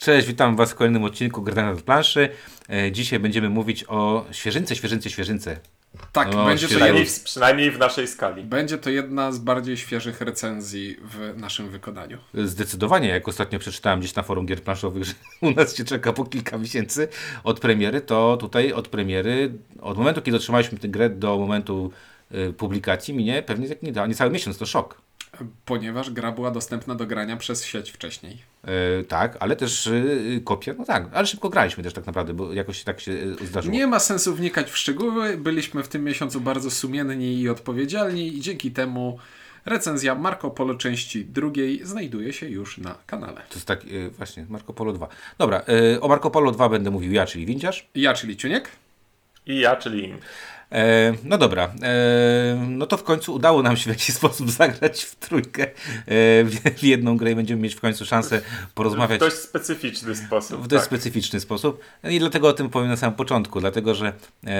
Cześć, witam Was w kolejnym odcinku Granat planszy. E, dzisiaj będziemy mówić o świeżynce, świeżynce, świeżynce. Tak, O, będzie, to Przynajmniej, jed... w, przynajmniej w naszej skali. będzie to jedna z bardziej świeżych recenzji w naszym wykonaniu. Zdecydowanie, jak ostatnio przeczytałem gdzieś na forum gier planszowych, że u nas się czeka po kilka miesięcy od premiery, to tutaj od premiery, od momentu, kiedy otrzymaliśmy tę grę do momentu y, publikacji minie pewnie jak nie, nie cały miesiąc, to szok. Ponieważ gra była dostępna do grania przez sieć wcześniej. E, tak, ale też y, kopia, no tak, ale szybko graliśmy też tak naprawdę, bo jakoś tak się y, zdarzyło. Nie ma sensu wnikać w szczegóły. Byliśmy w tym miesiącu bardzo sumienni i odpowiedzialni i dzięki temu recenzja Marco Polo części drugiej znajduje się już na kanale. To jest tak, y, właśnie, Marco Polo 2. Dobra, o Marco Polo 2 będę mówił ja, czyli Windziarz. Ja, czyli Ciuniek. I ja, czyli Ink. E, no dobra, e, no to w końcu udało nam się w jakiś sposób zagrać w trójkę e, w, w jedną grę i będziemy mieć w końcu szansę W porozmawiać dość specyficzny sposób. w dość tak. specyficzny sposób. I dlatego o tym powiem na samym początku, dlatego że e,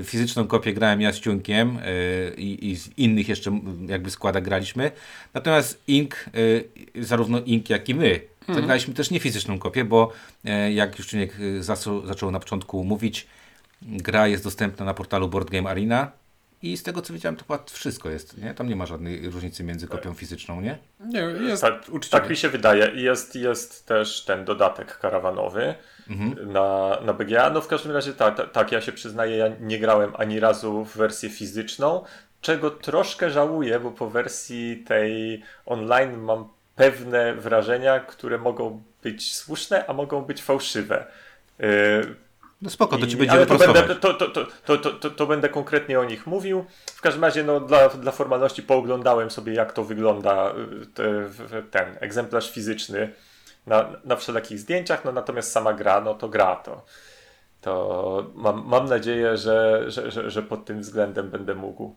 e, fizyczną kopię grałem ja z Ciunkiem e, i, i z innych jeszcze jakby składach graliśmy. Natomiast Ink, e, zarówno Ink jak i my, zagraliśmy też nie fizyczną kopię, bo e, jak już zaczął, zaczął na początku mówić, gra jest dostępna na portalu Board Game Arena. I z tego co widziałem, to chyba wszystko jest. Nie? Tam nie ma żadnej różnicy między kopią fizyczną, nie? Nie, jest Tak, uczciwie. tak mi się wydaje. I Jest, jest też ten dodatek karawanowy Mhm. na, na BGA. No w każdym razie tak, tak, tak, ja się przyznaję, ja nie grałem ani razu w wersję fizyczną, czego troszkę żałuję, bo po wersji tej online mam pewne wrażenia, które mogą być słuszne, a mogą być fałszywe. Yy, No spoko, to ci będziemy ale to będę, to, to, to, to, będę konkretnie o nich mówił. W każdym razie no, dla, dla formalności pooglądałem sobie, jak to wygląda y, ten egzemplarz fizyczny na, na wszelakich zdjęciach, no natomiast sama gra, no to gra to. To mam, mam nadzieję, że, że, że, że pod tym względem będę mógł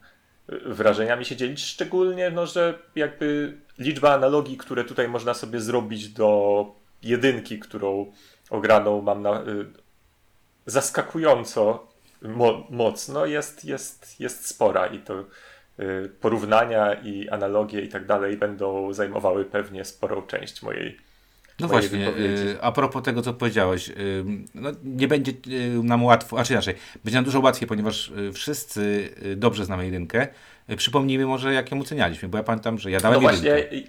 y, wrażeniami się dzielić, szczególnie, no, że jakby liczba analogii, które tutaj można sobie zrobić do jedynki, którą ograną mam na, y, zaskakująco mo- mocno jest, jest, jest spora i to y, porównania i analogie i tak dalej będą zajmowały pewnie sporą część mojej No właśnie, wypowiedzi. y, a propos tego, co powiedziałeś, y, no nie będzie nam łatwo, a czy inaczej, będzie nam dużo łatwiej, ponieważ wszyscy dobrze znamy jedynkę. Przypomnijmy może, jak ją ocenialiśmy, bo ja pamiętam, że ja dałem No jedynkę. właśnie,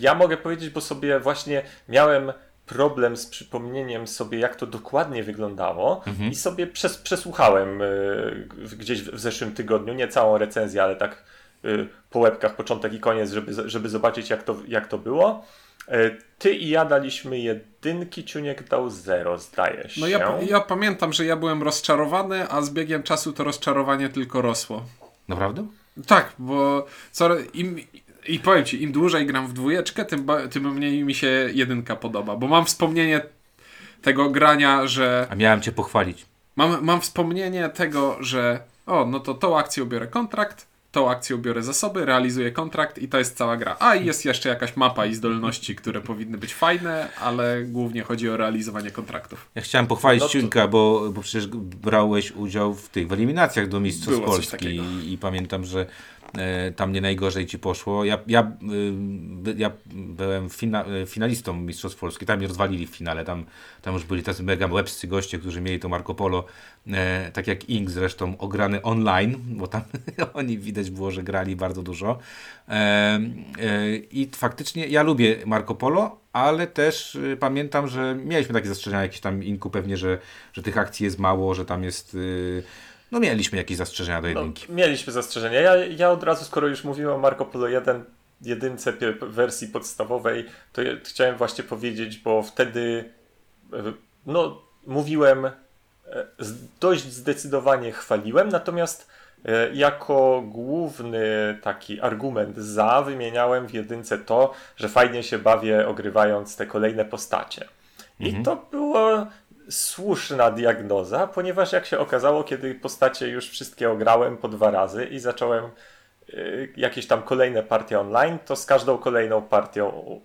ja mogę powiedzieć, bo sobie właśnie miałem problem z przypomnieniem sobie, jak to dokładnie wyglądało Mhm. i sobie przes przesłuchałem y, gdzieś w w zeszłym tygodniu, nie całą recenzję, ale tak y, po łebkach początek i koniec, żeby, żeby zobaczyć, jak to, jak to było. Y, Ty i ja daliśmy jedynki, Ciuniek dał zero, zdaje się. No ja, ja pamiętam, że ja byłem rozczarowany, a z biegiem czasu to rozczarowanie tylko rosło. Naprawdę? Tak, bo co, im, i powiem ci, im dłużej gram w dwójeczkę, tym, tym mniej mi się jedynka podoba, bo mam wspomnienie tego grania, że A miałem cię pochwalić. mam, mam wspomnienie tego, że o, no to tą akcją biorę kontrakt, tą akcją biorę zasoby, realizuję kontrakt i to jest cała gra. A i jest jeszcze jakaś mapa i zdolności, które powinny być fajne, ale głównie chodzi o realizowanie kontraktów. Ja chciałem pochwalić No to- Ciunka, bo, bo przecież brałeś udział w tych w eliminacjach do Mistrzostw Polski i, i pamiętam, że tam nie najgorzej ci poszło. Ja, ja, y, ja byłem fina, e, finalistą Mistrzostw Polski, tam mnie rozwalili w finale, tam, tam już byli tacy mega łebscy goście, którzy mieli to Marco Polo, e, tak jak Ink zresztą, ograny online, bo tam oni widać było, że grali bardzo dużo. E, e, I faktycznie ja lubię Marco Polo, ale też y, pamiętam, że mieliśmy takie zastrzeżenia jakieś tam Inku pewnie, że, że tych akcji jest mało, że tam jest... y, no mieliśmy jakieś zastrzeżenia do No, jedynki. mieliśmy zastrzeżenia. Ja, ja od razu, skoro już mówiłem o Marco Polo 1, jedynce wersji podstawowej, to ja chciałem właśnie powiedzieć, bo wtedy e, no, mówiłem, e, dość zdecydowanie chwaliłem, natomiast e, jako główny taki argument za wymieniałem w jedynce to, że fajnie się bawię ogrywając te kolejne postacie. I to było słuszna diagnoza, ponieważ jak się okazało, kiedy postacie już wszystkie ograłem po dwa razy i zacząłem y, jakieś tam kolejne partie online, to z każdą kolejną partią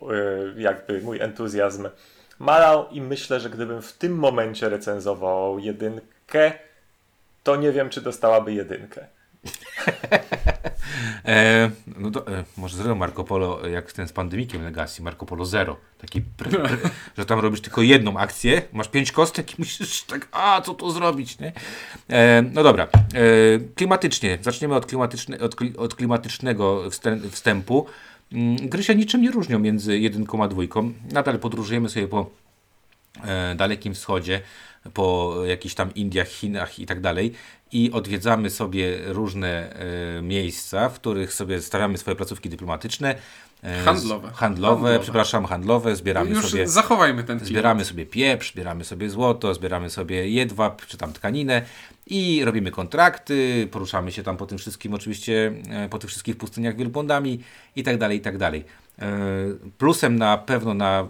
y, jakby mój entuzjazm malał i myślę, że gdybym w tym momencie recenzował jedynkę, to nie wiem, czy dostałaby jedynkę. E, no do, e, może zrobię Marco Polo jak ten z pandemikiem Legacy, Marco Polo Zero. Taki, pre, że tam robisz tylko jedną akcję, masz pięć kostek i musisz tak, a co tu zrobić, nie? E, no dobra, e, klimatycznie, zaczniemy od, klimatyczne, od, od klimatycznego wstę- wstępu. Mm, Gry się niczym nie różnią między jedynką a dwójką. Nadal podróżujemy sobie po e, Dalekim Wschodzie, po jakichś tam Indiach, Chinach i tak dalej i odwiedzamy sobie różne e, miejsca, w których sobie stawiamy swoje placówki dyplomatyczne. E, Handlowe. handlowe. Handlowe. przepraszam, handlowe, zbieramy Już sobie zachowajmy ten klimat. Zbieramy sobie pieprz, zbieramy sobie złoto, zbieramy sobie jedwab czy tam tkaninę i robimy kontrakty, poruszamy się tam po tym wszystkim oczywiście, e, po tych wszystkich pustyniach wielbłądami i tak dalej, i tak dalej. E, Plusem na pewno na,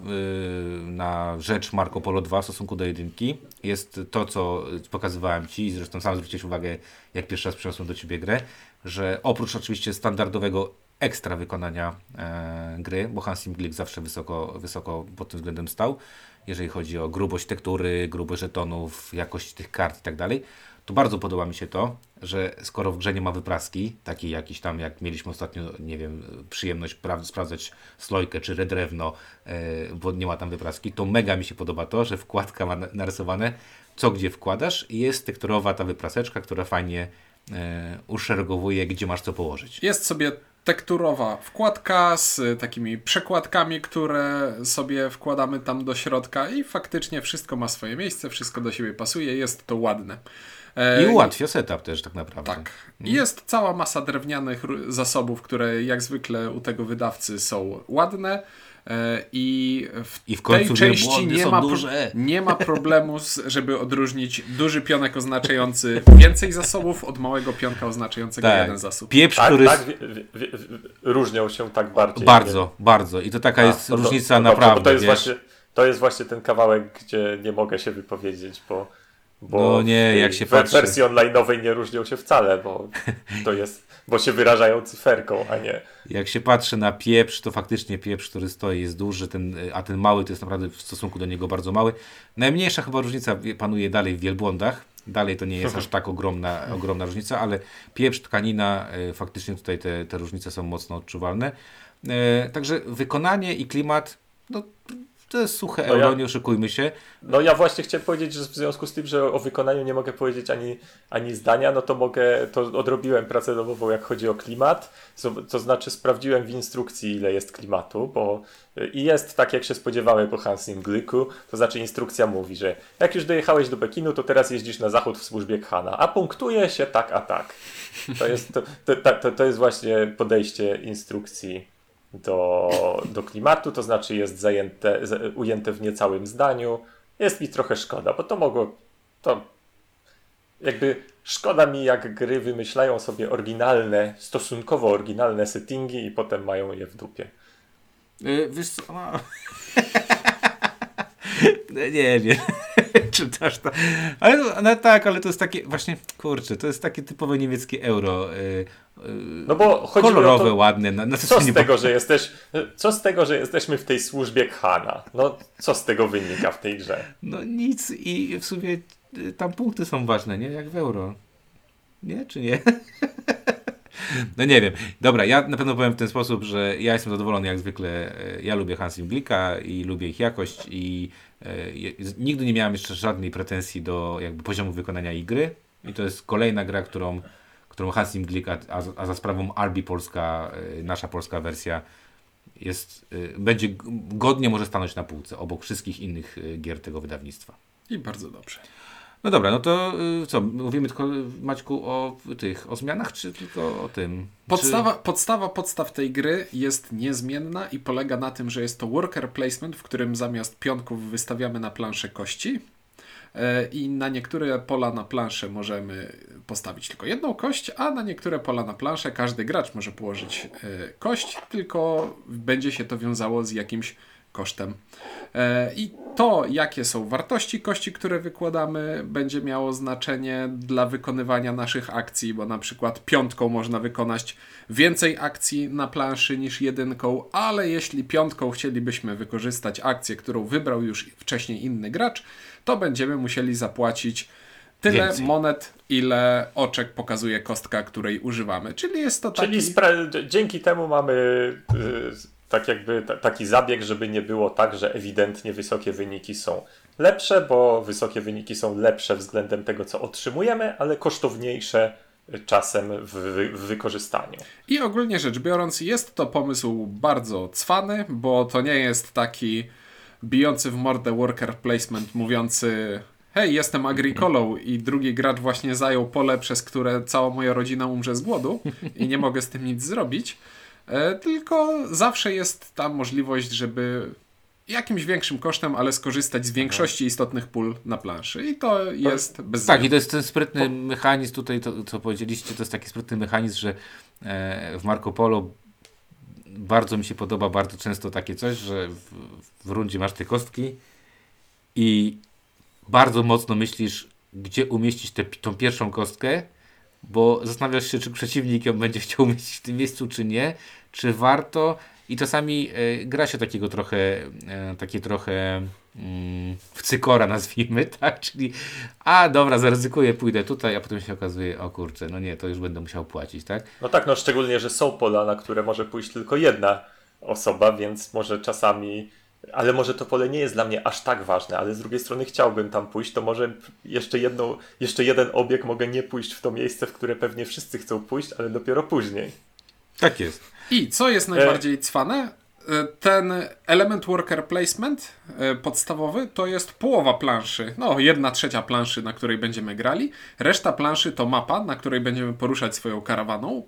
na rzecz Marco Polo 2 w stosunku do jedynki jest to, co pokazywałem Ci zresztą sam zwróciłeś uwagę, jak pierwszy raz przyniosłem do Ciebie grę, że oprócz oczywiście standardowego ekstra wykonania e, gry, bo Hans Im Glik zawsze wysoko, wysoko pod tym względem stał, jeżeli chodzi o grubość tektury, grubość żetonów, jakość tych kart i tak dalej, to bardzo podoba mi się to, że skoro w grze nie ma wypraski, takiej jakiś tam, jak mieliśmy ostatnio, nie wiem, przyjemność pra- sprawdzać slojkę czy redrewno, e, bo nie ma tam wypraski, to mega mi się podoba to, że wkładka ma na- narysowane, co gdzie wkładasz i jest tekturowa ta wypraseczka, która fajnie e, uszeregowuje, gdzie masz co położyć. Jest sobie tekturowa wkładka z y, takimi przekładkami, które sobie wkładamy tam do środka i faktycznie wszystko ma swoje miejsce, wszystko do siebie pasuje, jest to ładne. E, I ułatwia setup też tak naprawdę. Tak. I jest cała masa drewnianych zasobów, które jak zwykle u tego wydawcy są ładne. E, I w, I w końcu tej części nie ma, duże. nie ma problemu, z, żeby odróżnić duży pionek oznaczający więcej zasobów od małego pionka oznaczającego Tak. jeden zasób. Pieprz, Tak, który tak, wi- wi- różnią się tak bardziej. bardzo, bardzo. I to taka A, jest to- różnica dobrze, naprawdę. Bo to, jest właśnie, to jest właśnie ten kawałek, gdzie nie mogę się wypowiedzieć, bo. Bo No nie, jak się patrzy- wersji online'owej nie różnią się wcale, bo to jest. Bo się wyrażają cyferką, a nie. Jak się patrzy na pieprz, to faktycznie pieprz, który stoi, jest duży, ten, a ten mały to jest naprawdę w stosunku do niego bardzo mały. Najmniejsza chyba różnica panuje dalej w wielbłądach. Dalej to nie jest aż tak ogromna, ogromna różnica, ale pieprz, tkanina, e, faktycznie tutaj te, te różnice są mocno odczuwalne. E, Także wykonanie i klimat, no to jest suche No ja- euro, nie oszukujmy się. No ja właśnie chciałem powiedzieć, że w związku z tym, że o wykonaniu nie mogę powiedzieć ani, ani zdania, no to mogę, to odrobiłem pracę domową, jak chodzi o klimat. To, to znaczy sprawdziłem w instrukcji, ile jest klimatu, bo i jest tak, jak się spodziewałem po Hansim Gliku, to znaczy instrukcja mówi, że jak już dojechałeś do Pekinu, to teraz jeździsz na zachód w służbie Khana, a punktuje się tak, a tak. To jest, to, to, to, to jest właśnie podejście instrukcji do, do klimatu, to znaczy jest zajęte, ujęte w niecałym zdaniu. Jest mi trochę szkoda, bo to mogło. To jakby szkoda mi, jak gry wymyślają sobie oryginalne, stosunkowo oryginalne settingi i potem mają je w dupie. Yy, wiesz co. No, nie wiem, czytasz to. Ale no, no tak, ale to jest takie, właśnie, kurczę, to jest takie typowe niemieckie euro. Yy, yy, No bo chodzi mi o kolorowe, to, ładne. Na, na to, co z tego, że jesteś, co z tego, że jesteśmy w tej służbie Khana? No, co z tego wynika w tej grze? No nic i w sumie y, tam punkty są ważne, nie? Jak w euro. Nie, czy nie? No nie wiem. Dobra, ja na pewno powiem w ten sposób, że ja jestem zadowolony jak zwykle. e, Ja lubię Hans Imblika i lubię ich jakość i e, nigdy nie miałem jeszcze żadnej pretensji do jakby poziomu wykonania i gry. I to jest kolejna gra, którą, którą Hans Imglik, a, a, za sprawą Albi polska, e, nasza polska wersja jest, e, będzie godnie może stanąć na półce obok wszystkich innych gier tego wydawnictwa. I bardzo dobrze. No dobra, no to y, co, mówimy tylko Maćku o tych, o zmianach, czy tylko o tym? Podstawa, podstawa podstaw tej gry jest niezmienna i polega na tym, że jest to worker placement, w którym zamiast pionków wystawiamy na planszę kości. E, I na niektóre pola na planszę możemy postawić tylko jedną kość, a na niektóre pola na planszę każdy gracz może położyć e, kość, tylko będzie się to wiązało z jakimś kosztem. E, I to, jakie są wartości kości, które wykładamy, będzie miało znaczenie dla wykonywania naszych akcji, bo na przykład piątką można wykonać więcej akcji na planszy niż jedynką, ale jeśli piątką chcielibyśmy wykorzystać akcję, którą wybrał już wcześniej inny gracz, to będziemy musieli zapłacić tyle Więcej. monet, ile oczek pokazuje kostka, której używamy. Czyli jest to taki... Czyli dzięki temu mamy y, tak jakby ta, taki zabieg, żeby nie było tak, że ewidentnie wysokie wyniki są lepsze, bo wysokie wyniki są lepsze względem tego, co otrzymujemy, ale kosztowniejsze czasem w, w wykorzystaniu. I ogólnie rzecz biorąc, jest to pomysł bardzo cwany, bo to nie jest taki bijący w mordę worker placement, mówiący hej, jestem agrikolą i drugi gracz właśnie zajął pole, przez które cała moja rodzina umrze z głodu i nie mogę z tym nic zrobić. E, tylko zawsze jest ta możliwość, żeby jakimś większym kosztem, ale skorzystać z większości istotnych pól na planszy. I to jest bez Tak, i to jest ten sprytny mechanizm tutaj, to, co powiedzieliście, to jest taki sprytny mechanizm, że e, w Marco Polo bardzo mi się podoba bardzo często takie coś, że w, w rundzie masz te kostki i bardzo mocno myślisz, gdzie umieścić tę tą pierwszą kostkę, bo zastanawiasz się, czy przeciwnik ją będzie chciał umieścić w tym miejscu, czy nie, czy warto. I czasami e, gra się takiego trochę, e, takie trochę mm, w cykora nazwijmy, tak? Czyli a dobra, zaryzykuję, pójdę tutaj, a potem się okazuje, o kurczę, no nie, to już będę musiał płacić, tak? No tak, no szczególnie, że są pola, na które może pójść tylko jedna osoba, więc może czasami. Ale może to pole nie jest dla mnie aż tak ważne, ale z drugiej strony chciałbym tam pójść, to może jeszcze, jedną, jeszcze jeden obieg mogę nie pójść w to miejsce, w które pewnie wszyscy chcą pójść, ale dopiero później. Tak jest. I co jest najbardziej cwane? E, Ten element worker placement e, podstawowy to jest połowa planszy, no jedna trzecia planszy, na której będziemy grali. Reszta planszy to mapa, na której będziemy poruszać swoją karawaną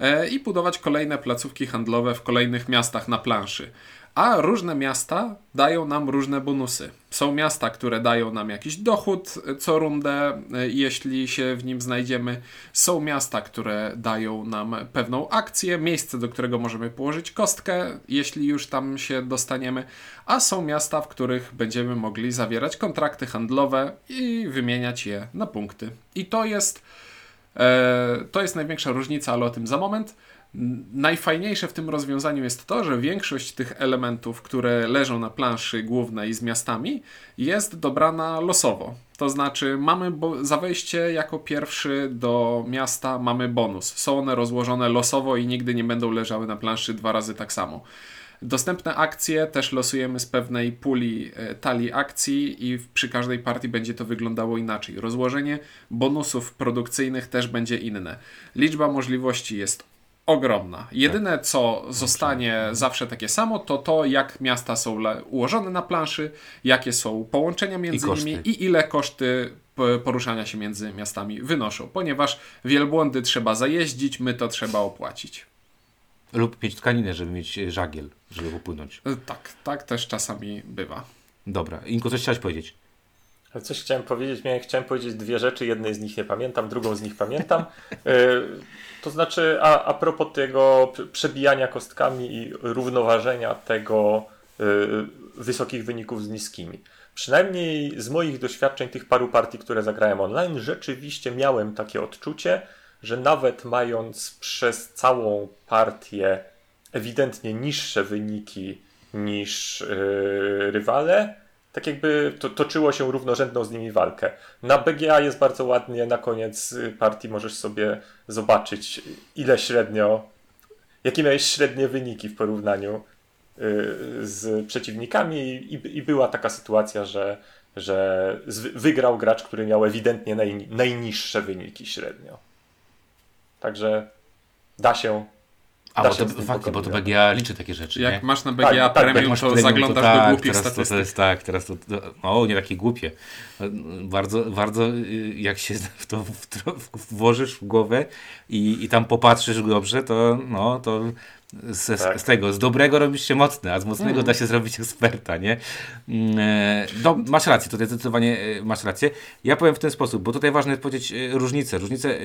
e, i budować kolejne placówki handlowe w kolejnych miastach na planszy. A różne miasta dają nam różne bonusy. Są miasta, które dają nam jakiś dochód e, co rundę, e, jeśli się w nim znajdziemy. Są miasta, które dają nam pewną akcję, miejsce, do którego możemy położyć kostkę, jeśli już tam się dostaniemy. A są miasta, w których będziemy mogli zawierać kontrakty handlowe i wymieniać je na punkty. I to jest, e, to jest największa różnica, ale o tym za moment. Najfajniejsze w tym rozwiązaniu jest to, że większość tych elementów, które leżą na planszy głównej z miastami, jest dobrana losowo. To znaczy, mamy za wejście jako pierwszy do miasta mamy bonus. Są one rozłożone losowo i nigdy nie będą leżały na planszy dwa razy tak samo. Dostępne akcje też losujemy z pewnej puli e, talii akcji i przy każdej partii będzie to wyglądało inaczej. Rozłożenie bonusów produkcyjnych też będzie inne. Liczba możliwości jest ogromna. Jedyne co zostanie zawsze takie samo, to to jak miasta są ułożone na planszy, jakie są połączenia między koszty. nimi i ile koszty poruszania się między miastami wynoszą, ponieważ wielbłądy trzeba zajeździć, my to trzeba opłacić. Lub mieć tkaninę, żeby mieć e, żagiel, żeby popłynąć. E, Tak, tak też czasami bywa. Dobra, Inko, coś chciałeś powiedzieć? Coś chciałem powiedzieć, miałem, chciałem powiedzieć dwie rzeczy, jednej z nich nie pamiętam, drugą z nich pamiętam. E, to znaczy, a, a propos tego prze- przebijania kostkami i równoważenia tego e, wysokich wyników z niskimi. Przynajmniej z moich doświadczeń tych paru partii, które zagrałem online, rzeczywiście miałem takie odczucie, że nawet mając przez całą partię ewidentnie niższe wyniki niż yy, rywale, tak jakby to, toczyło się równorzędną z nimi walkę. Na BGA jest bardzo ładnie, na koniec y, partii możesz sobie zobaczyć, ile średnio, jakie miałeś średnie wyniki w porównaniu y, z przeciwnikami i, i była taka sytuacja, że, że wygrał gracz, który miał ewidentnie naj, najniższe wyniki średnio. Także da się A, bo to faktycznie, bo to. BGA liczy takie rzeczy, Jak nie? masz na BGA Tak, tak, jak Premium, masz to premium, zaglądasz tak, do głupich teraz to, to statystyk. jest tak, teraz to, to o, nie takie głupie. Bardzo, bardzo y, jak się w to w, to włożysz w głowę i, i tam popatrzysz dobrze, to no, to z, Tak. z tego, z dobrego robisz się mocny, a z mocnego da się zrobić eksperta, nie? Mm, e, No, masz rację, tutaj zdecydowanie e, masz rację. Ja powiem w ten sposób, bo tutaj ważne jest powiedzieć e, różnicę. Różnicę,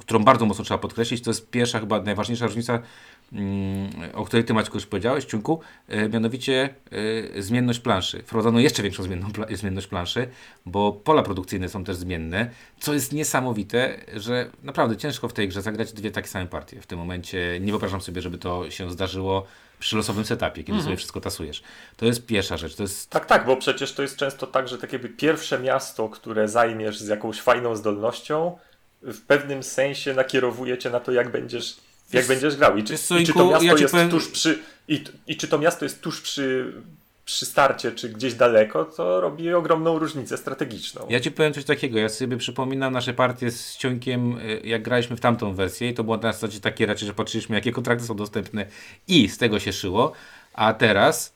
którą bardzo mocno trzeba podkreślić, to jest pierwsza, chyba najważniejsza różnica, mm, o której ty Maćku już powiedziałeś, Ciunku, mianowicie zmienność planszy. Wprowadzono jeszcze większą zmienną, zmienność planszy, bo pola produkcyjne są też zmienne, co jest niesamowite, że naprawdę ciężko w tej grze zagrać dwie takie same partie. W tym momencie nie wyobrażam sobie, żeby to się zdarzyło przy losowym setupie, kiedy sobie wszystko tasujesz. To jest pierwsza rzecz. To jest Tak, tak, bo przecież to jest często tak, że tak jakby pierwsze miasto, które zajmiesz z jakąś fajną zdolnością, w pewnym sensie nakierowuje cię na to, jak będziesz, jak będziesz grał. I czy, i czy to miasto ja jest powiem- tuż przy. I, I czy to miasto jest tuż przy, przy starcie, czy gdzieś daleko, to robi ogromną różnicę strategiczną. Ja ci powiem coś takiego. Ja sobie przypominam nasze partie z Cionkiem, y, jak graliśmy w tamtą wersję i to było na zasadzie takie raczej, że patrzyliśmy, jakie kontrakty są dostępne i z tego się szyło. A teraz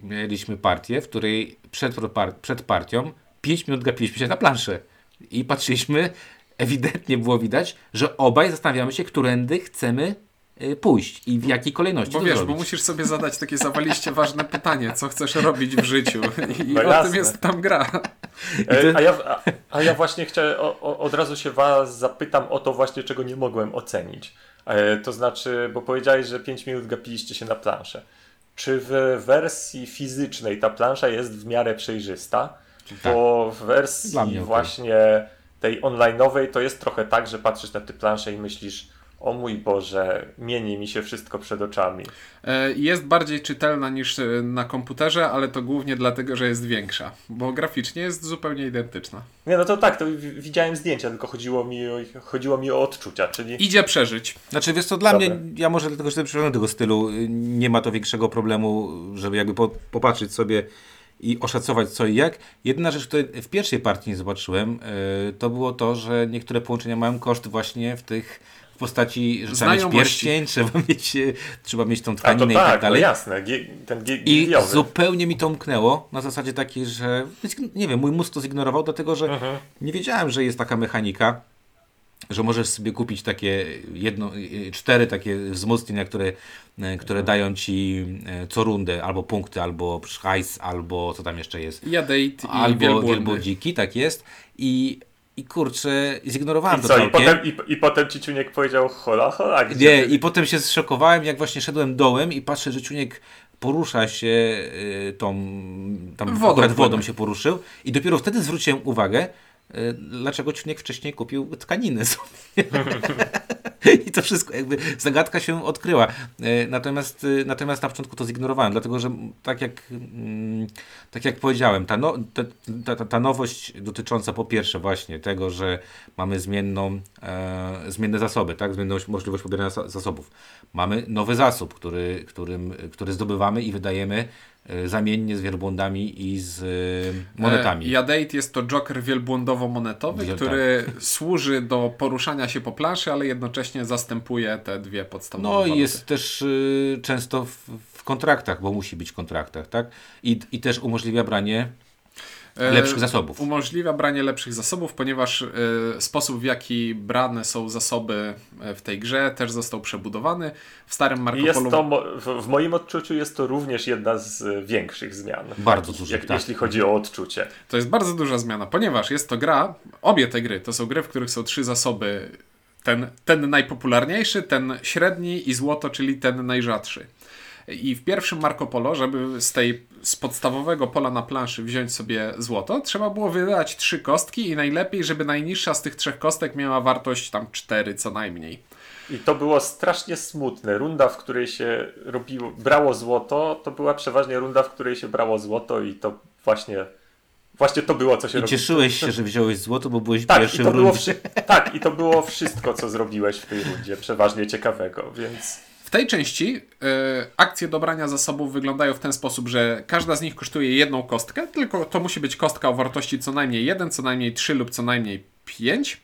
mieliśmy partię, w której przed, przed partią 5 minut gapiliśmy się na planszę i patrzyliśmy, ewidentnie było widać, że obaj zastanawiamy się, którędy chcemy pójść i w jakiej kolejności Bo to wiesz, zrobić. bo musisz sobie zadać takie zawaliście ważne pytanie, co chcesz robić w życiu. I No o jasne. tym jest tam gra. E, A ja, a, a ja właśnie chciałem, o, o, od razu się was zapytam o to właśnie, czego nie mogłem ocenić. E, To znaczy, bo powiedziałeś, że 5 minut gapiliście się na planszę. Czy w wersji fizycznej ta plansza jest w miarę przejrzysta? Bo w wersji właśnie tej online'owej to jest trochę tak, że patrzysz na tę planszę i myślisz, o mój Boże, mieni mi się wszystko przed oczami. E, Jest bardziej czytelna niż e, na komputerze, ale to głównie dlatego, że jest większa, bo graficznie jest zupełnie identyczna. Nie, no to tak, to wi- widziałem zdjęcia, tylko chodziło mi o, chodziło mi o odczucia, czyli Idzie przeżyć. Znaczy, wiesz co, dla Dobra. mnie, ja może dlatego, że przyszedłem do tego stylu, y, nie ma to większego problemu, żeby jakby po, popatrzeć sobie i oszacować co i jak. Jedyna rzecz, której w pierwszej partii nie zobaczyłem, y, to było to, że niektóre połączenia mają koszt właśnie w tych postaci, że trzeba mieć pierścień, trzeba mieć, trzeba mieć tą tkaninę i tak, tak no dalej. jasne, gie, ten gie, I zupełnie mi to umknęło na zasadzie takiej, że nie wiem, mój mózg to zignorował, dlatego że Mhm. nie wiedziałem, że jest taka mechanika, że możesz sobie kupić takie jedno, y, cztery takie wzmocnienia, które, Mhm. które dają ci y, co rundę albo punkty, albo hajs, albo co tam jeszcze jest, i albo wielbłądy. wielbodziki, tak jest. I, i kurczę, zignorowałem I to co, i całkiem. potem, i, i potem ci Ciuniek powiedział hola, hola, gdzie Nie, ty? i potem się zszokowałem, jak właśnie szedłem dołem i patrzę, że Ciuniek porusza się y, tą, tam Wodą wodą się poruszył i dopiero wtedy zwróciłem uwagę, dlaczego Ciuniek wcześniej kupił tkaniny. I to wszystko, jakby zagadka się odkryła. Y, Natomiast, y, natomiast na początku to zignorowałem, dlatego że tak jak, mm, tak jak powiedziałem, ta, no, ta, ta, ta, nowość dotycząca po pierwsze właśnie tego, że mamy zmienną, e, zmienne zasoby, tak? zmienną możliwość pobierania za- zasobów. Mamy nowy zasób, który, którym, który zdobywamy i wydajemy zamiennie z wielbłądami i z e, monetami. E, Jadate jest to joker wielbłądowo-monetowy, Wiel- który służy do poruszania się po planszy, ale jednocześnie zastępuje te dwie podstawowe No waluty. i jest też y, często w, w kontraktach, bo musi być w kontraktach, tak? I, I też umożliwia branie lepszych zasobów. Umożliwia branie lepszych zasobów, ponieważ e, sposób w jaki brane są zasoby e, w tej grze też został przebudowany. W starym Marco jest Polo to, w, moim odczuciu jest to również jedna z e, większych zmian. Bardzo jak, tak. Jeśli chodzi o odczucie. To jest bardzo duża zmiana, ponieważ jest to gra, obie te gry to są gry, w których są trzy zasoby. Ten, ten najpopularniejszy, ten średni i złoto, czyli ten najrzadszy. I w pierwszym Marco Polo, żeby z tej z podstawowego pola na planszy wziąć sobie złoto, trzeba było wydać trzy kostki i najlepiej, żeby najniższa z tych trzech kostek miała wartość tam cztery co najmniej. I to było strasznie smutne. Runda, w której się robiło, brało złoto, to była przeważnie runda, w której się brało złoto i to właśnie, właśnie to było, co się I robiło. cieszyłeś się, że wziąłeś złoto, bo byłeś Tak, pierwszy i to w było rundzie. wszy- tak, i to było wszystko, co zrobiłeś w tej rundzie. Przeważnie ciekawego, więc W tej części y, akcje dobrania zasobów wyglądają w ten sposób, że każda z nich kosztuje jedną kostkę, tylko to musi być kostka o wartości co najmniej 1, co najmniej 3 lub co najmniej 5.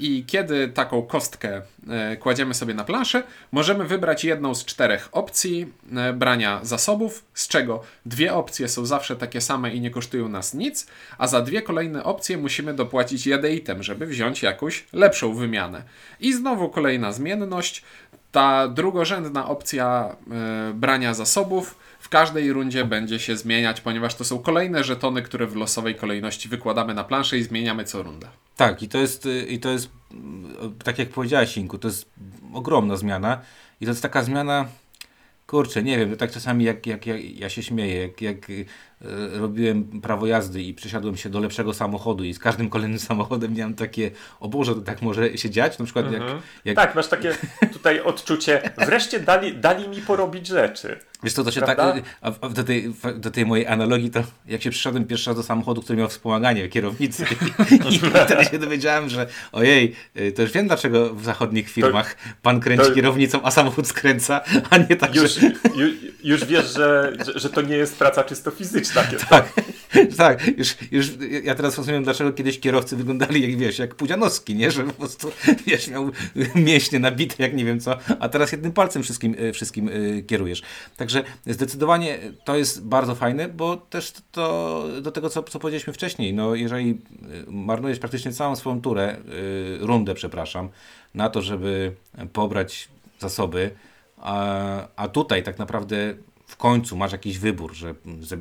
I kiedy taką kostkę e, kładziemy sobie na planszę, możemy wybrać jedną z czterech opcji brania zasobów, z czego dwie opcje są zawsze takie same i nie kosztują nas nic, a za dwie kolejne opcje musimy dopłacić jadeitem, żeby wziąć jakąś lepszą wymianę. I znowu kolejna zmienność. Ta drugorzędna opcja e, brania zasobów w każdej rundzie będzie się zmieniać, ponieważ to są kolejne żetony, które w losowej kolejności wykładamy na planszę i zmieniamy co rundę. Tak, i to jest, i to jest mm, tak jak powiedziałeś, Inku, to jest ogromna zmiana. I to jest taka zmiana, kurczę, nie wiem, tak czasami jak, jak, jak ja się śmieję, jak, jak e, robiłem prawo jazdy i przesiadłem się do lepszego samochodu i z każdym kolejnym samochodem miałem takie, o Boże, to tak może się dziać? Na przykład jak, jak Tak, masz takie tutaj odczucie, wreszcie dali, dali mi porobić rzeczy. Wiesz co, to się Prawda? tak, a a do tej, do tej mojej analogii, to jak się przyszedłem pierwszy raz do samochodu, który miał wspomaganie kierownicy i wtedy się dowiedziałem, że ojej, y, to już wiem dlaczego w zachodnich firmach pan kręci to- kierownicą, a samochód skręca, a nie tak, Już, że... ju, już wiesz, że, że, że to nie jest praca czysto fizyczna. Tak, tak, już, już ja teraz rozumiem, dlaczego kiedyś kierowcy wyglądali jak, wiesz, jak Pudzianowski, nie, że po prostu, wiesz, miał mięśnie nabite, jak nie wiem co, a teraz jednym palcem wszystkim, y, wszystkim y, kierujesz. Także zdecydowanie to jest bardzo fajne, bo też to do tego, co, co powiedzieliśmy wcześniej, no jeżeli y, marnujesz praktycznie całą swoją turę, rundę, przepraszam, na to, żeby pobrać zasoby, a, a tutaj tak naprawdę w końcu masz jakiś wybór, że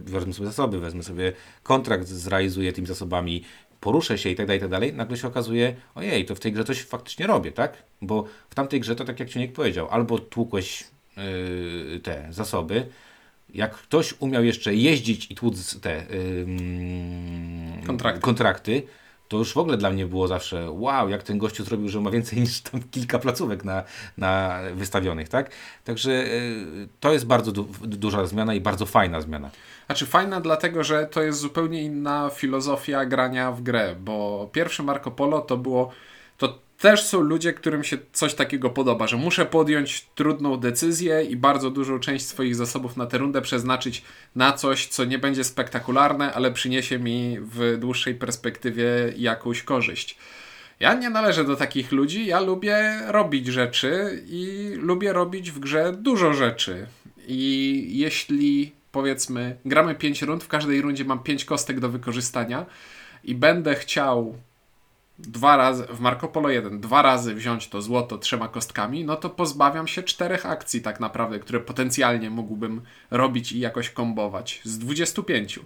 wezmę sobie zasoby, wezmę sobie kontrakt, zrealizuję tymi zasobami, poruszę się i tak dalej, i tak dalej, nagle się okazuje, ojej, to w tej grze coś faktycznie robię, tak? Bo w tamtej grze to tak jak Ciuniek powiedział, albo tłukłeś yy, te zasoby, jak ktoś umiał jeszcze jeździć i tłuc te yy, Kontrakty. kontrakty, to już w ogóle dla mnie było zawsze wow, jak ten gościu zrobił, że ma więcej niż tam kilka placówek na, na wystawionych, tak? Także yy, to jest bardzo du duża zmiana i bardzo fajna zmiana. Znaczy fajna dlatego, że to jest zupełnie inna filozofia grania w grę, bo pierwsze Marco Polo to było, też są ludzie, którym się coś takiego podoba, że muszę podjąć trudną decyzję i bardzo dużą część swoich zasobów na tę rundę przeznaczyć na coś, co nie będzie spektakularne, ale przyniesie mi w dłuższej perspektywie jakąś korzyść. Ja nie należę do takich ludzi. Ja lubię robić rzeczy i lubię robić w grze dużo rzeczy. I jeśli powiedzmy, gramy 5 rund, w każdej rundzie mam 5 kostek do wykorzystania i będę chciał dwa razy, w Marco Polo 1, dwa razy wziąć to złoto trzema kostkami, no to pozbawiam się czterech akcji tak naprawdę, które potencjalnie mógłbym robić i jakoś kombować z 25.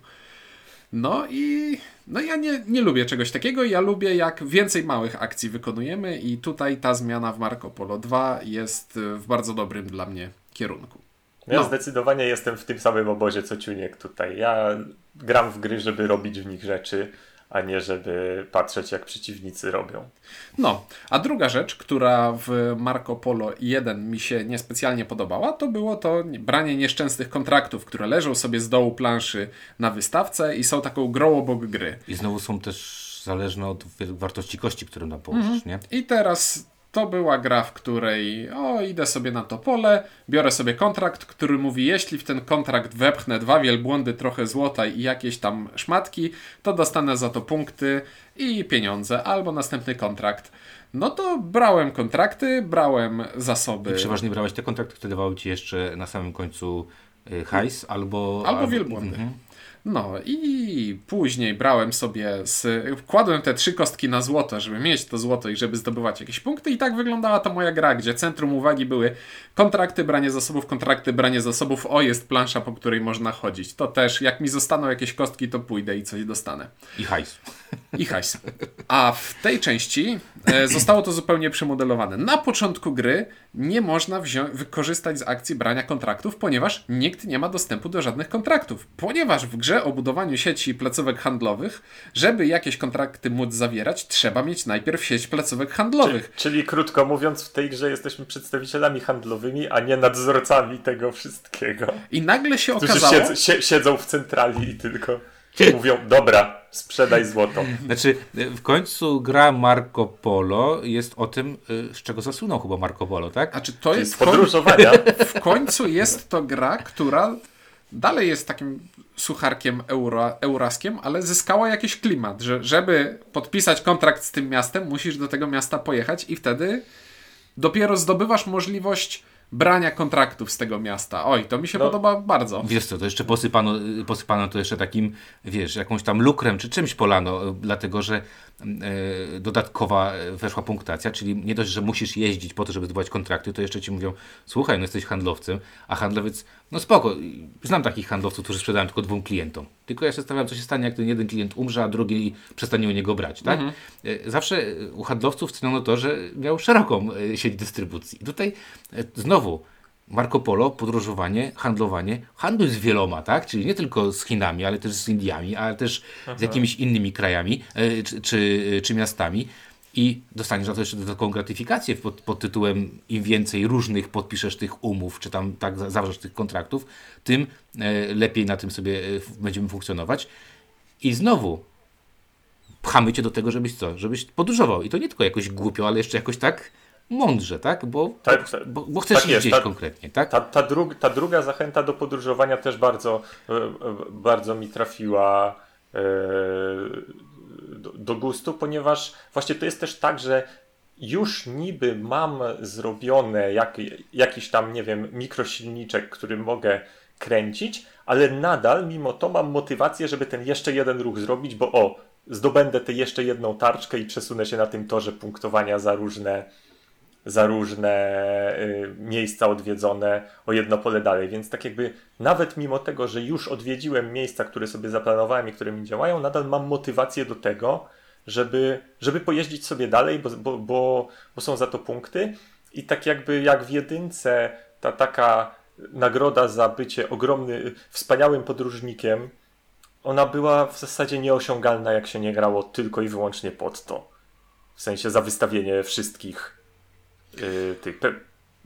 No i no ja nie, nie lubię czegoś takiego. Ja lubię, jak więcej małych akcji wykonujemy, i tutaj ta zmiana w Marco Polo 2 jest y, w bardzo dobrym dla mnie kierunku. Ja No. zdecydowanie jestem w tym samym obozie co Ciuniek tutaj. Ja gram w gry, żeby robić w nich rzeczy, a nie żeby patrzeć jak przeciwnicy robią. No, a druga rzecz, która w Marco Polo 1 mi się niespecjalnie podobała, to było to branie nieszczęsnych kontraktów, które leżą sobie z dołu planszy na wystawce i są taką grą obok gry. I znowu są też zależne od wartości kości, którą tam położysz, nie? I teraz to była gra, w której o, idę sobie na to pole, biorę sobie kontrakt, który mówi, jeśli w ten kontrakt wepchnę dwa wielbłądy, trochę złota i jakieś tam szmatki, to dostanę za to punkty i pieniądze, albo następny kontrakt. No to brałem kontrakty, brałem zasoby. I przeważnie brałeś te kontrakty, które dawały ci jeszcze na samym końcu y, hajs albo... Albo wielbłądy. No i później brałem sobie, z, kładłem te trzy kostki na złoto, żeby mieć to złoto i żeby zdobywać jakieś punkty i tak wyglądała ta moja gra, gdzie centrum uwagi były kontrakty, branie zasobów, kontrakty, branie zasobów, o jest plansza, po której można chodzić. To też, jak mi zostaną jakieś kostki, to pójdę i coś dostanę. I hajs. I hajs. A w tej części e, zostało to zupełnie przemodelowane. Na początku gry nie można wykorzystać z akcji brania kontraktów, ponieważ nikt nie ma dostępu do żadnych kontraktów. Ponieważ w grze o budowaniu sieci placówek handlowych, żeby jakieś kontrakty móc zawierać, trzeba mieć najpierw sieć placówek handlowych. Czyli krótko mówiąc, w tej grze jesteśmy przedstawicielami handlowymi, a nie nadzorcami tego wszystkiego. I nagle się Którzy okazało... siedzą, sie, siedzą w centrali i tylko mówią, dobra, sprzedaj złoto. Znaczy, w końcu gra Marco Polo jest o tym, y, z czego zasłynął chyba Marco Polo, tak? A czy to Z jest podróżowania. w końcu jest to gra, która dalej jest takim sucharkiem euro, euraskiem, ale zyskała jakiś klimat, że żeby podpisać kontrakt z tym miastem, musisz do tego miasta pojechać i wtedy dopiero zdobywasz możliwość brania kontraktów z tego miasta. Oj, to mi się No. podoba bardzo. Wiesz co, to jeszcze posypano, posypano to jeszcze takim, wiesz, jakąś tam lukrem czy czymś polano, y, dlatego że y, dodatkowa weszła punktacja, czyli nie dość, że musisz jeździć po to, żeby zdobywać kontrakty, to jeszcze ci mówią, słuchaj, no jesteś handlowcem, a handlowiec, no spoko, znam takich handlowców, którzy sprzedają tylko dwóm klientom. Tylko ja się stawiam, co się stanie, jak ten jeden klient umrze, a drugi przestanie u niego brać, tak? Y, Zawsze y, u handlowców ceniono to, że miał szeroką y, sieć dystrybucji. Tutaj znowu Marco Polo, podróżowanie, handlowanie, handluj z wieloma, tak? Czyli nie tylko z Chinami, ale też z Indiami, ale też z jakimiś innymi krajami e, czy, czy, czy miastami. I dostaniesz za to jeszcze taką gratyfikację pod, pod tytułem im więcej różnych podpiszesz tych umów, czy tam tak za- zawrzesz tych kontraktów, tym e, lepiej na tym sobie e, będziemy funkcjonować. I znowu pchamy cię do tego, żebyś co? Żebyś podróżował. I to nie tylko jakoś głupio, ale jeszcze jakoś tak mądrze, tak? Bo, Tak, tak. bo, bo chcesz Tak iść jest, gdzieś tak. konkretnie, tak? Ta, ta, ta druga zachęta do podróżowania też bardzo, e, bardzo mi trafiła do, gustu, ponieważ właśnie to jest też tak, że już niby mam zrobione jak, jakiś tam, nie wiem, mikrosilniczek, który mogę kręcić, ale nadal mimo to mam motywację, żeby ten jeszcze jeden ruch zrobić, bo o, zdobędę tę jeszcze jedną tarczkę i przesunę się na tym torze punktowania za różne za różne y, miejsca odwiedzone o jedno pole dalej. Więc tak jakby nawet mimo tego, że już odwiedziłem miejsca, które sobie zaplanowałem i które mi działają, nadal mam motywację do tego, żeby, żeby pojeździć sobie dalej, bo, bo, bo, bo są za to punkty. I tak jakby jak w jedynce ta taka nagroda za bycie ogromny, wspaniałym podróżnikiem, ona była w zasadzie nieosiągalna, jak się nie grało tylko i wyłącznie pod to. W sensie za wystawienie wszystkich yy, tych. Pe,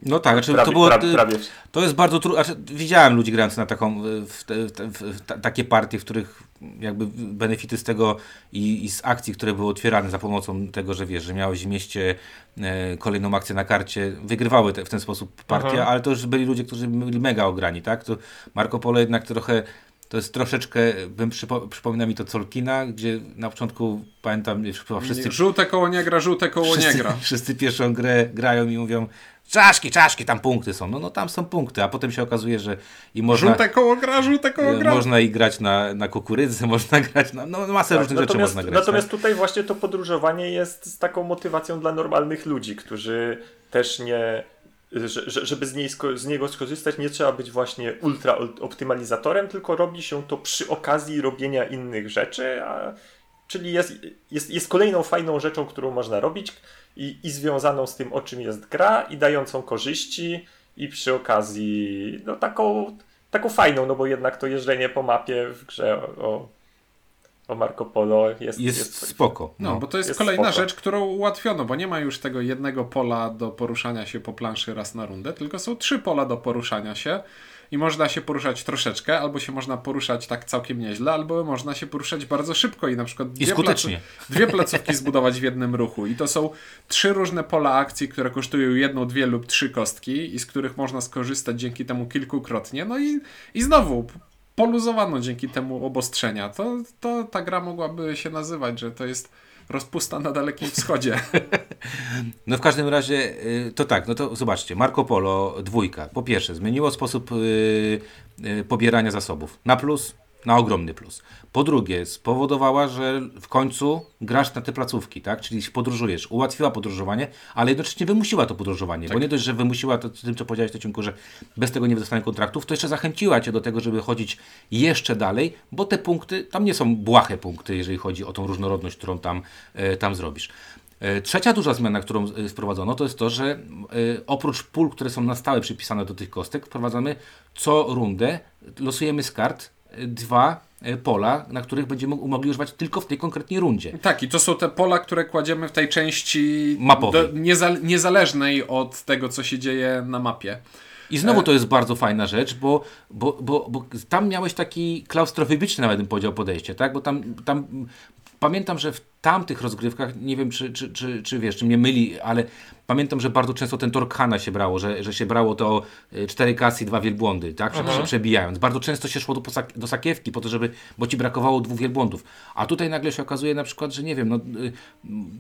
No tak, znaczy prawie, to było. prawie, prawie, To jest bardzo trudne. Znaczy, widziałem ludzi grających na taką, w, te, w, te, w ta, takie partie, w których jakby benefity z tego i, i z akcji, które były otwierane za pomocą tego, że wiesz, że miałeś w mieście e, kolejną akcję na karcie, wygrywały te, w ten sposób partie, Aha. ale to już byli ludzie, którzy byli mega ograni, tak? To Marco Polo jednak trochę to jest troszeczkę, bym przypo, przypomina mi to Colkina, gdzie na początku pamiętam, chyba wszyscy Żółte koło nie gra, żółte koło nie wszyscy, gra. wszyscy pierwszą grę grają i mówią czaszki, czaszki, tam punkty są. No, no tam są punkty, a potem się okazuje, że i można, Żółte koło gra, żółte koło gra. można i grać na, na kukurydzy, można grać na no, masę Tak, różnych rzeczy można grać. natomiast tutaj właśnie to podróżowanie jest z taką motywacją dla normalnych ludzi, którzy też nie. Że- że- Żeby z, niej, z niego skorzystać, nie trzeba być właśnie ultra optymalizatorem, tylko robi się to przy okazji robienia innych rzeczy, a, czyli jest, jest, jest kolejną fajną rzeczą, którą można robić i, i związaną z tym, o czym jest gra, i dającą korzyści, i przy okazji no, taką, taką fajną, no bo jednak to jeżdżenie po mapie w grze o, o Marco Polo jest, jest, spoko. No, bo to jest, Jest kolejna spoko. rzecz, którą ułatwiono, bo nie ma już tego jednego pola do poruszania się po planszy raz na rundę, tylko są trzy pola do poruszania się i można się poruszać troszeczkę, albo się można poruszać tak całkiem nieźle, albo można się poruszać bardzo szybko i na przykład dwie, placu- dwie placówki zbudować w jednym ruchu. I to są trzy różne pola akcji, które kosztują jedną, dwie lub trzy kostki i z których można skorzystać dzięki temu kilkukrotnie. No i, i znowu poluzowano dzięki temu obostrzenia. To, to ta gra mogłaby się nazywać, że to jest rozpusta na Dalekim Wschodzie. No w każdym razie y, to tak, no to zobaczcie, Marco Polo dwójka. Po pierwsze, zmieniło sposób y, y, pobierania zasobów na plus, na ogromny plus. Po drugie, spowodowała, że w końcu grasz na te placówki, tak? Czyli podróżujesz. Ułatwiła podróżowanie, ale jednocześnie wymusiła to podróżowanie. Bo nie dość, że wymusiła to tym, co powiedziałeś, Tociunku, że bez tego nie dostanę kontraktów, to jeszcze zachęciła cię do tego, żeby chodzić jeszcze dalej, bo te punkty, tam nie są błahe punkty, jeżeli chodzi o tą różnorodność, którą tam, e, tam zrobisz. E, Trzecia duża zmiana, którą e, wprowadzono, to jest to, że oprócz pól, które są na stałe przypisane do tych kostek, wprowadzamy co rundę, losujemy z kart dwa e, pola, na których będziemy mogli używać tylko w tej konkretnej rundzie. tak, i to są te pola, które kładziemy w tej części Mapowej. do- niezal- niezależnej od tego, co się dzieje na mapie. I znowu to jest bardzo fajna rzecz, bo, bo, bo, bo tam miałeś taki klaustrofobiczny nawet bym powiedział podejście, tak? Bo tam, tam pamiętam, że w tamtych rozgrywkach, nie wiem czy, czy, czy, czy wiesz, czy mnie myli, ale pamiętam, że bardzo często ten Torkhana się brało, że, że się brało to y, cztery kasy i dwa wielbłądy, tak? Prze- prze- Przebijając. Bardzo często się szło do, do sakiewki po to, żeby, bo ci brakowało dwóch wielbłądów. A tutaj nagle się okazuje na przykład, że nie wiem, no, y,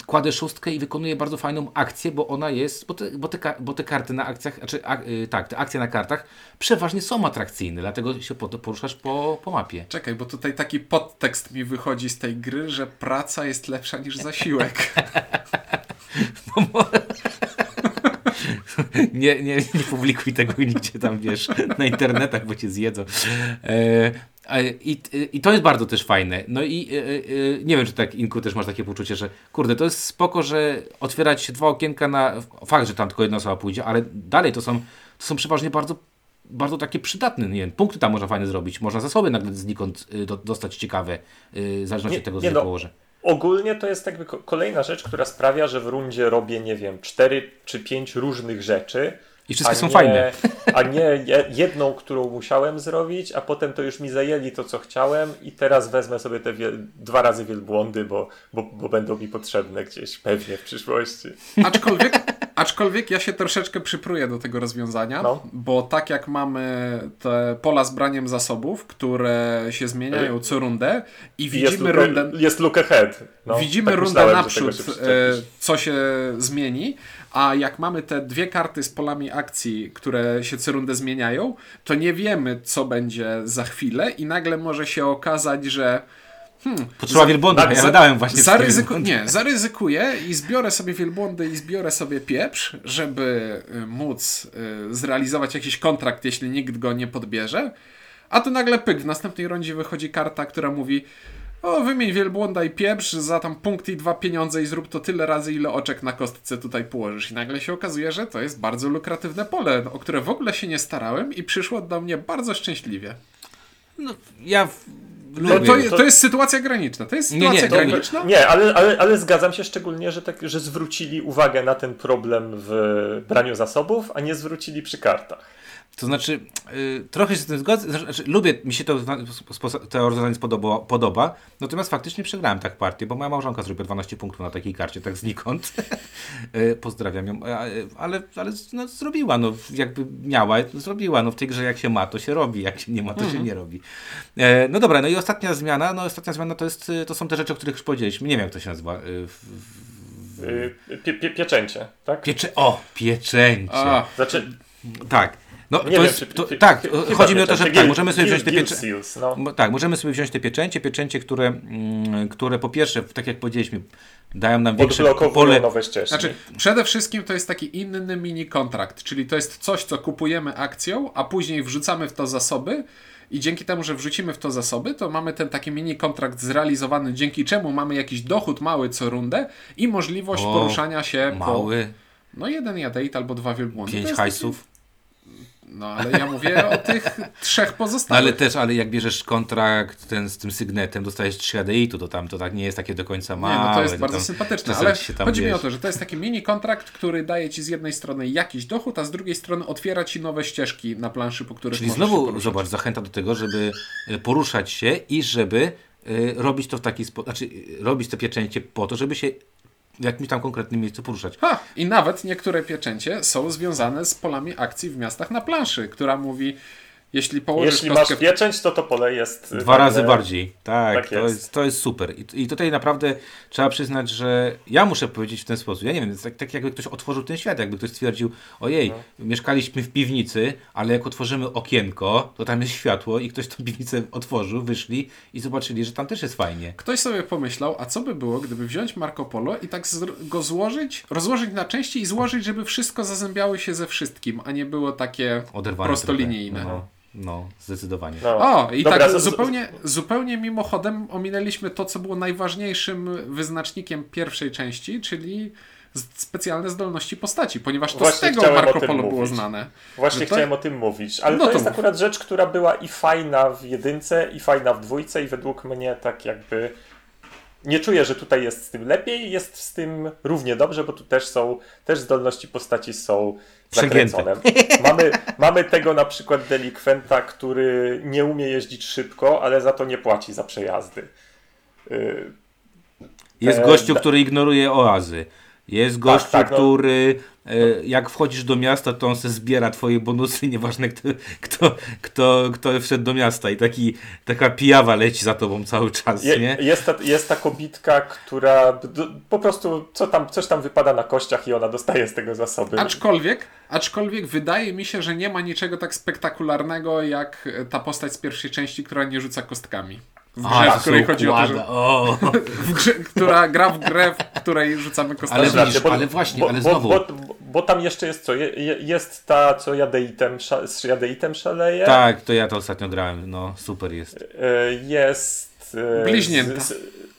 kładę szóstkę i wykonuję bardzo fajną akcję, bo ona jest, bo te, bo te, bo te karty na akcjach, znaczy, a, y, tak, te akcje na kartach przeważnie są atrakcyjne, dlatego się po, poruszasz po, po mapie. Czekaj, bo tutaj taki podtekst mi wychodzi z tej gry, że praca jest lepsza niż zasiłek. nie, nie, nie publikuj tego nigdzie tam, wiesz, na internetach, bo cię zjedzą. E, i, I to jest bardzo też fajne. No i e, e, nie wiem, czy tak, Inku, też masz takie poczucie, że kurde, to jest spoko, że otwierać się dwa okienka na... Fakt, że tam tylko jedna osoba pójdzie, ale dalej to są to są przeważnie bardzo, bardzo takie przydatne. Nie wiem, punkty tam można fajnie zrobić. Można zasoby nagle znikąd do, dostać ciekawe, w zależności Nie- od tego, co nie się no, położy. Ogólnie to jest jakby ko- kolejna rzecz, która sprawia, że w rundzie robię, nie wiem, cztery czy pięć różnych rzeczy. I wszystkie są nie, fajne. A nie je- jedną, którą musiałem zrobić, a potem to już mi zajęli to, co chciałem i teraz wezmę sobie te dwa razy wielbłądy, bo, bo, bo będą mi potrzebne gdzieś pewnie w przyszłości. Aczkolwiek, aczkolwiek ja się troszeczkę przypruję do tego rozwiązania, No. bo tak jak mamy te pola z braniem zasobów, które się zmieniają co rundę i jest widzimy look, rundę, jest look ahead. No, widzimy tak rundę naprzód, się przyczepisz. co się zmieni, a jak mamy te dwie karty z polami akcji, które się co rundę zmieniają, to nie wiemy, co będzie za chwilę i nagle może się okazać, że Potrzeba wielbłądów, tak, ja za- zadałem właśnie Zaryzyku... Nie, zaryzykuję i zbiorę sobie wielbłądy i zbiorę sobie pieprz, żeby y, móc y, zrealizować jakiś kontrakt, jeśli nikt go nie podbierze. A tu nagle pyk, w następnej rundzie wychodzi karta, która mówi o, wymień wielbłąda i pieprz za tam punkt i dwa pieniądze i zrób to tyle razy, ile oczek na kostce tutaj położysz. I nagle się okazuje, że to jest bardzo lukratywne pole, o które w ogóle się nie starałem i przyszło do mnie bardzo szczęśliwie. No, ja lubię. to, je- to jest sytuacja graniczna. To jest Nie, sytuacja nie, to- graniczna. Nie, ale, ale, ale zgadzam się szczególnie, że, tak, że zwrócili uwagę na ten problem w braniu zasobów, a nie zwrócili przy kartach. To znaczy, y, trochę się z tym zgodzę. Znaczy, lubię, mi się to, to rozwiązanie spodoba, podoba, natomiast faktycznie przegrałem tak partię, bo moja małżonka zrobiła 12 punktów na takiej karcie, tak znikąd. Y, Pozdrawiam ją, y, ale, ale no, zrobiła, no jakby miała, zrobiła. No w tej grze jak się ma, to się robi, jak się nie ma, to się nie robi. E, No dobra, no i ostatnia zmiana, no ostatnia zmiana to, jest, to są te rzeczy, o których już powiedzieliśmy. Nie wiem, jak to się nazywa. y, w- w- Pie, pie, pieczęcie, tak? Piecze... O, pieczęcie. A, Znaczy, Tak. No, nie to wiem, jest, czy, to, czy- tak, chyba chodzi mi o to, że tak, możemy sobie wziąć te pieczęcie. No. Tak, możemy sobie wziąć te pieczęcie, pieczęcie, które, mm, które po pierwsze, tak jak powiedzieliśmy, dają nam większe pole. nowe ścieżki. Znaczy, przede wszystkim to jest taki inny mini kontrakt, czyli to jest coś, co kupujemy akcją, a później wrzucamy w to zasoby i dzięki temu, że wrzucimy w to zasoby, to mamy ten taki mini kontrakt zrealizowany, dzięki czemu mamy jakiś dochód mały co rundę i możliwość O, poruszania się Mały, po no jeden jadeit albo dwa wielbłądy. Pięć hajsów. No ale ja mówię o tych trzech No, pozostałych. ale też, ale jak bierzesz kontrakt ten z tym sygnetem, dostajesz 3 ADI-tu, to tam to tak nie jest takie do końca Nie, małe. no to jest bardzo tam sympatyczne, ale chodzi mi o to, że to jest taki mini kontrakt, który daje ci z jednej strony jakiś dochód, a z drugiej strony otwiera ci nowe ścieżki na planszy, po których Czyli znowu, zobacz, zachęta do tego, żeby y, poruszać się i żeby y, robić to w taki sposób, znaczy y, robić te pieczęcie po to, żeby się w jakimś tam konkretnym miejscu poruszać. Ha! I nawet niektóre pieczęcie są związane z polami akcji w miastach na planszy, która mówi, jeśli położysz Jeśli kostkę... masz pieczęć, to to pole jest... Dwa ważne. razy bardziej. Tak, Tak to, jest. jest, to jest super. I, I tutaj naprawdę trzeba przyznać, że ja muszę powiedzieć w ten sposób. Ja nie wiem, tak, tak jakby ktoś otworzył ten świat, jakby ktoś stwierdził, ojej, No. mieszkaliśmy w piwnicy, ale jak otworzymy okienko, to tam jest światło i ktoś tą piwnicę otworzył, wyszli i zobaczyli, że tam też jest fajnie. Ktoś sobie pomyślał, a co by było, gdyby wziąć Marco Polo i tak go złożyć, rozłożyć na części i złożyć, żeby wszystko zazębiało się ze wszystkim, a nie było takie Oderwane prostolinijne. trochę. No, no, zdecydowanie. No. O, i Dobra, tak z- z- zupełnie, zupełnie mimochodem ominęliśmy to, co było najważniejszym wyznacznikiem pierwszej części, czyli z- specjalne zdolności postaci, ponieważ to z Właśnie tego chciałem o Marco Polo było mówić. znane. Właśnie Że to- chciałem o tym mówić, ale No to to jest mów. akurat rzecz, która była i fajna w jedynce, i fajna w dwójce i według mnie tak jakby nie czuję, że tutaj jest z tym lepiej, jest z tym równie dobrze, bo tu też są, też zdolności postaci są zakręcone. Mamy, mamy tego na przykład delikwenta, który nie umie jeździć szybko, ale za to nie płaci za przejazdy. Y, Jest E, gościu, który ignoruje oazy. Jest gościu, tak, no. który e, jak wchodzisz do miasta, to on se zbiera twoje bonusy, nieważne kto, kto, kto, kto wszedł do miasta i taki, taka pijawa leci za tobą cały czas, Je, nie? jest, ta, jest ta kobitka, która po prostu co tam, coś tam wypada na kościach i ona dostaje z tego zasoby. Aczkolwiek, aczkolwiek wydaje mi się, że nie ma niczego tak spektakularnego jak ta postać z pierwszej części, która nie rzuca kostkami. W grze, A, w której chodzi o to, że O, w grze, która gra w grę, w której rzucamy kostkami. Ale Znaczy, ale właśnie, ale bo, znowu. Bo, bo, bo tam jeszcze jest co? Je, je, jest ta, co jadeitem, sza- z jadeitem szaleje. tak, to ja to ostatnio grałem, no super jest. E, Jest. e, Bliźnięta. Z, z,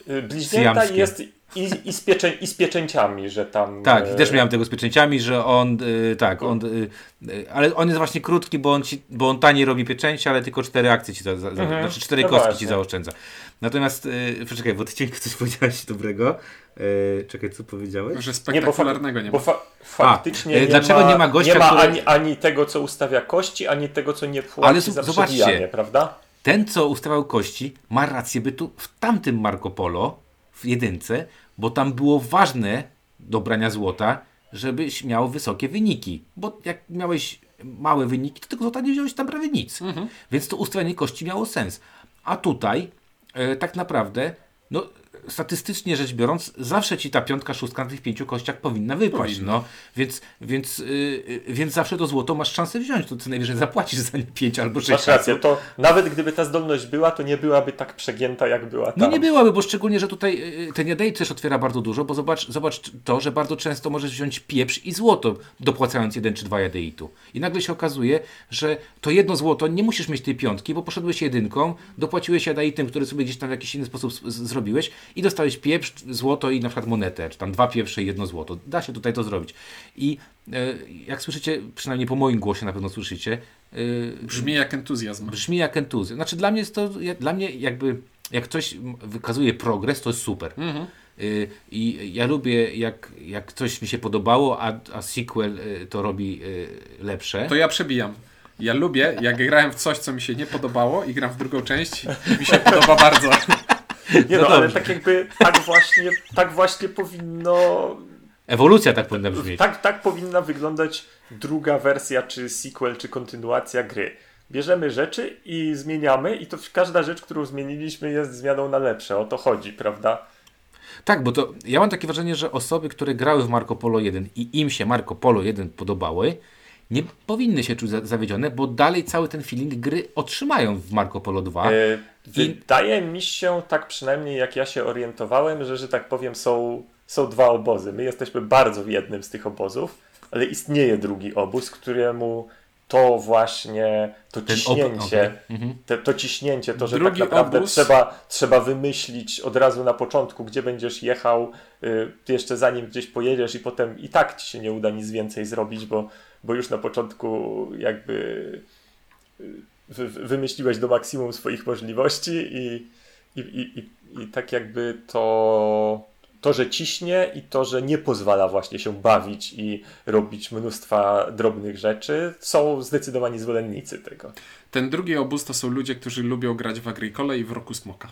y, bliźnięta Syjamskie. i jest i, i, z pieczę, i z pieczęciami, że tam... Tak, e, też miałem tego z pieczęciami, że on, y, tak, on, y, y, ale on jest właśnie krótki, bo on, ci, bo on taniej robi pieczęcie, ale tylko cztery akcje ci, za, za, za, Mhm. znaczy cztery No kostki właśnie. ci zaoszczędza. Natomiast, y, poczekaj, bo ty cienko coś powiedziałeś dobrego. Y, czekaj, co powiedziałeś? Że Nie, bo, fa- spektakularnego nie bo ma. fa- faktycznie A, e, nie, dlaczego ma, nie ma gościa, nie ma który- ani, ani tego, co ustawia kości, ani tego, co nie płaci Ale za zobaczcie. prawda? Ten, co ustawiał kości, ma rację bytu w tamtym Marco Polo, w jedynce, bo tam było ważne do brania złota, żebyś miał wysokie wyniki. Bo jak miałeś małe wyniki, to tego złota nie wziąłeś tam prawie nic. Więc to ustawianie kości miało sens. A tutaj e, tak naprawdę, no statystycznie rzecz biorąc, zawsze ci ta piątka, szóstka na tych pięciu kościach powinna wypaść. Powinna. No. Więc, więc, y, y, więc zawsze to złoto masz szansę wziąć. To co najwyżej zapłacisz za nie pięć albo sześć Masz rację, to nawet gdyby ta zdolność była, to nie byłaby tak przegięta, jak była tam. No nie byłaby, bo szczególnie, że tutaj y, ten jadej też otwiera bardzo dużo, bo zobacz, zobacz to, że bardzo często możesz wziąć pieprz i złoto, dopłacając jeden czy dwa jadeitu. I nagle się okazuje, że to jedno złoto, nie musisz mieć tej piątki, bo poszedłeś jedynką, dopłaciłeś jadeitem, który sobie gdzieś tam w jakiś inny sposób zrobiłeś i dostałeś pieprz, złoto i na przykład monetę, czy tam dwa pieprze i jedno złoto. Da się tutaj to zrobić. I e, jak słyszycie, przynajmniej po moim głosie na pewno słyszycie, y, Brzmi jak entuzjazm. brzmi jak entuzjazm. Znaczy dla mnie jest to, dla mnie jakby, jak ktoś m- wykazuje progres, to jest super. Y, I ja lubię, jak, jak coś mi się podobało, a, a sequel to robi lepsze. To ja przebijam. Ja lubię, jak grałem w coś, co mi się nie podobało i gram w drugą część, mi się podoba bardzo. Nie No no, ale tak jakby, tak właśnie, tak właśnie powinno Ewolucja tak powinna brzmieć. Tak, tak powinna wyglądać druga wersja, czy sequel, czy kontynuacja gry. Bierzemy rzeczy i zmieniamy, i to każda rzecz, którą zmieniliśmy, jest zmianą na lepsze. O to chodzi, prawda? Tak, bo to ja mam takie wrażenie, że osoby, które grały w Marco Polo 1 i im się Marco Polo 1 podobały, nie powinny się czuć za- zawiedzione, bo dalej cały ten feeling gry otrzymają w Marco Polo 2. E, wydaje mi się, tak przynajmniej jak ja się orientowałem, że, że tak powiem, są, są dwa obozy. My jesteśmy bardzo w jednym z tych obozów, ale istnieje drugi obóz, któremu to właśnie, to ciśnięcie, okej. Mhm. te, to ciśnięcie, to, że Drugi tak naprawdę obóz- trzeba, trzeba wymyślić od razu na początku, gdzie będziesz jechał, y, jeszcze zanim gdzieś pojedziesz i potem i tak ci się nie uda nic więcej zrobić, bo, bo już na początku jakby y, wy, wy- wymyśliłeś do maksimum swoich możliwości i, i, i, i, i tak jakby to, to, że ciśnie i to, że nie pozwala właśnie się bawić i robić mnóstwa drobnych rzeczy, są zdecydowani zwolennicy tego. Ten drugi obóz to są ludzie, którzy lubią grać w Agricole i w Roku Smoka.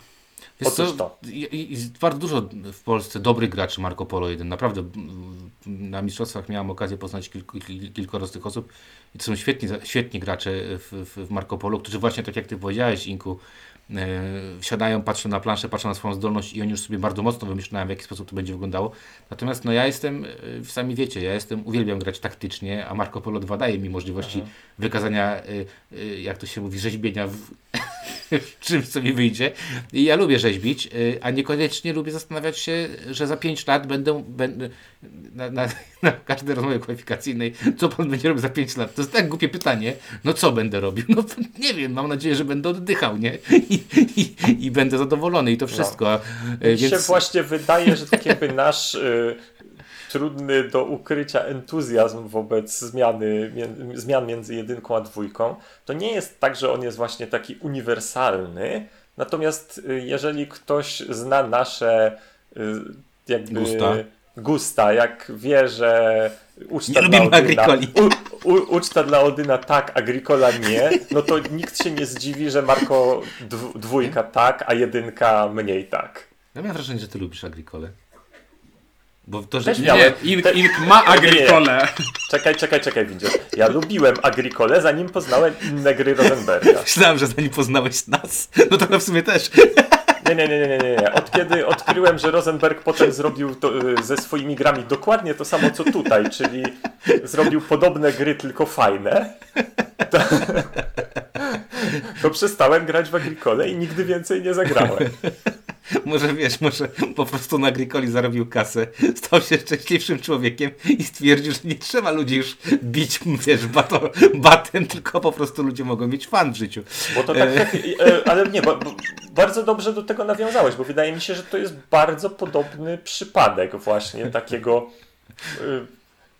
Wiesz Otóż to. Jest bardzo dużo w Polsce dobrych graczy Marco Polo 1. Naprawdę mm, na mistrzostwach miałem okazję poznać kilku, kil- kilkoro z tych osób i to są świetni, świetni gracze w, w, Marco Polo, którzy właśnie tak jak Ty powiedziałeś, Inku, wsiadają, patrzą na planszę, patrzą na swoją zdolność i oni już sobie bardzo mocno wymyślają, w jaki sposób to będzie wyglądało. Natomiast no ja jestem, e, sami wiecie, ja jestem, uwielbiam grać taktycznie, a Marco Polo 2 daje mi możliwości wykazania, e, e, jak to się mówi, rzeźbienia w, w czymś, co mi wyjdzie. I ja lubię rzeźbić, a niekoniecznie lubię zastanawiać się, że za 5 lat będę, będę na, na, na każdej rozmowie kwalifikacyjnej, co pan będzie robił za 5 lat. To jest tak głupie pytanie. No co będę robił? No nie wiem, mam nadzieję, że będę oddychał, nie? I, i, i będę zadowolony i to wszystko. Y, Mi się Więc właśnie wydaje, że tak jakby nasz y, trudny do ukrycia entuzjazm wobec zmiany, mię- zmian między jedynką a dwójką, to nie jest tak, że on jest właśnie taki uniwersalny, natomiast y, jeżeli ktoś zna nasze y, jakby Gusta. Gusta jak wie, że uczta Nie dla lubimy Odyna, Agricoli. u, u, uczta dla Odyna tak, Agricola nie, no to nikt się nie zdziwi, że Marko dw, dwójka tak, a jedynka mniej tak. ja miałem wrażenie, że ty lubisz Agricole. Bo to, że... Nie, Ink, Te- Ink ma Agricole. Czekaj, czekaj, czekaj, widzisz. Ja lubiłem Agricole, zanim poznałem inne gry Rosenberga. Myślałem, że zanim poznałeś nas, no to w sumie też. Nie, nie, nie, nie, nie, nie. Od kiedy odkryłem, że Rosenberg potem zrobił to, y, ze swoimi grami dokładnie to samo co tutaj, czyli zrobił podobne gry, tylko fajne, to, to przestałem grać w Agricole i nigdy więcej nie zagrałem. Może wiesz, może po prostu na Agricoli zarobił kasę, stał się szczęśliwszym człowiekiem i stwierdził, że nie trzeba ludzi już bić, wiesz, bato, batem, tylko po prostu ludzie mogą mieć fan w życiu. Bo to tak, tak ale nie, bo, bo bardzo dobrze do tego nawiązałeś, bo wydaje mi się, że to jest bardzo podobny przypadek właśnie takiego e,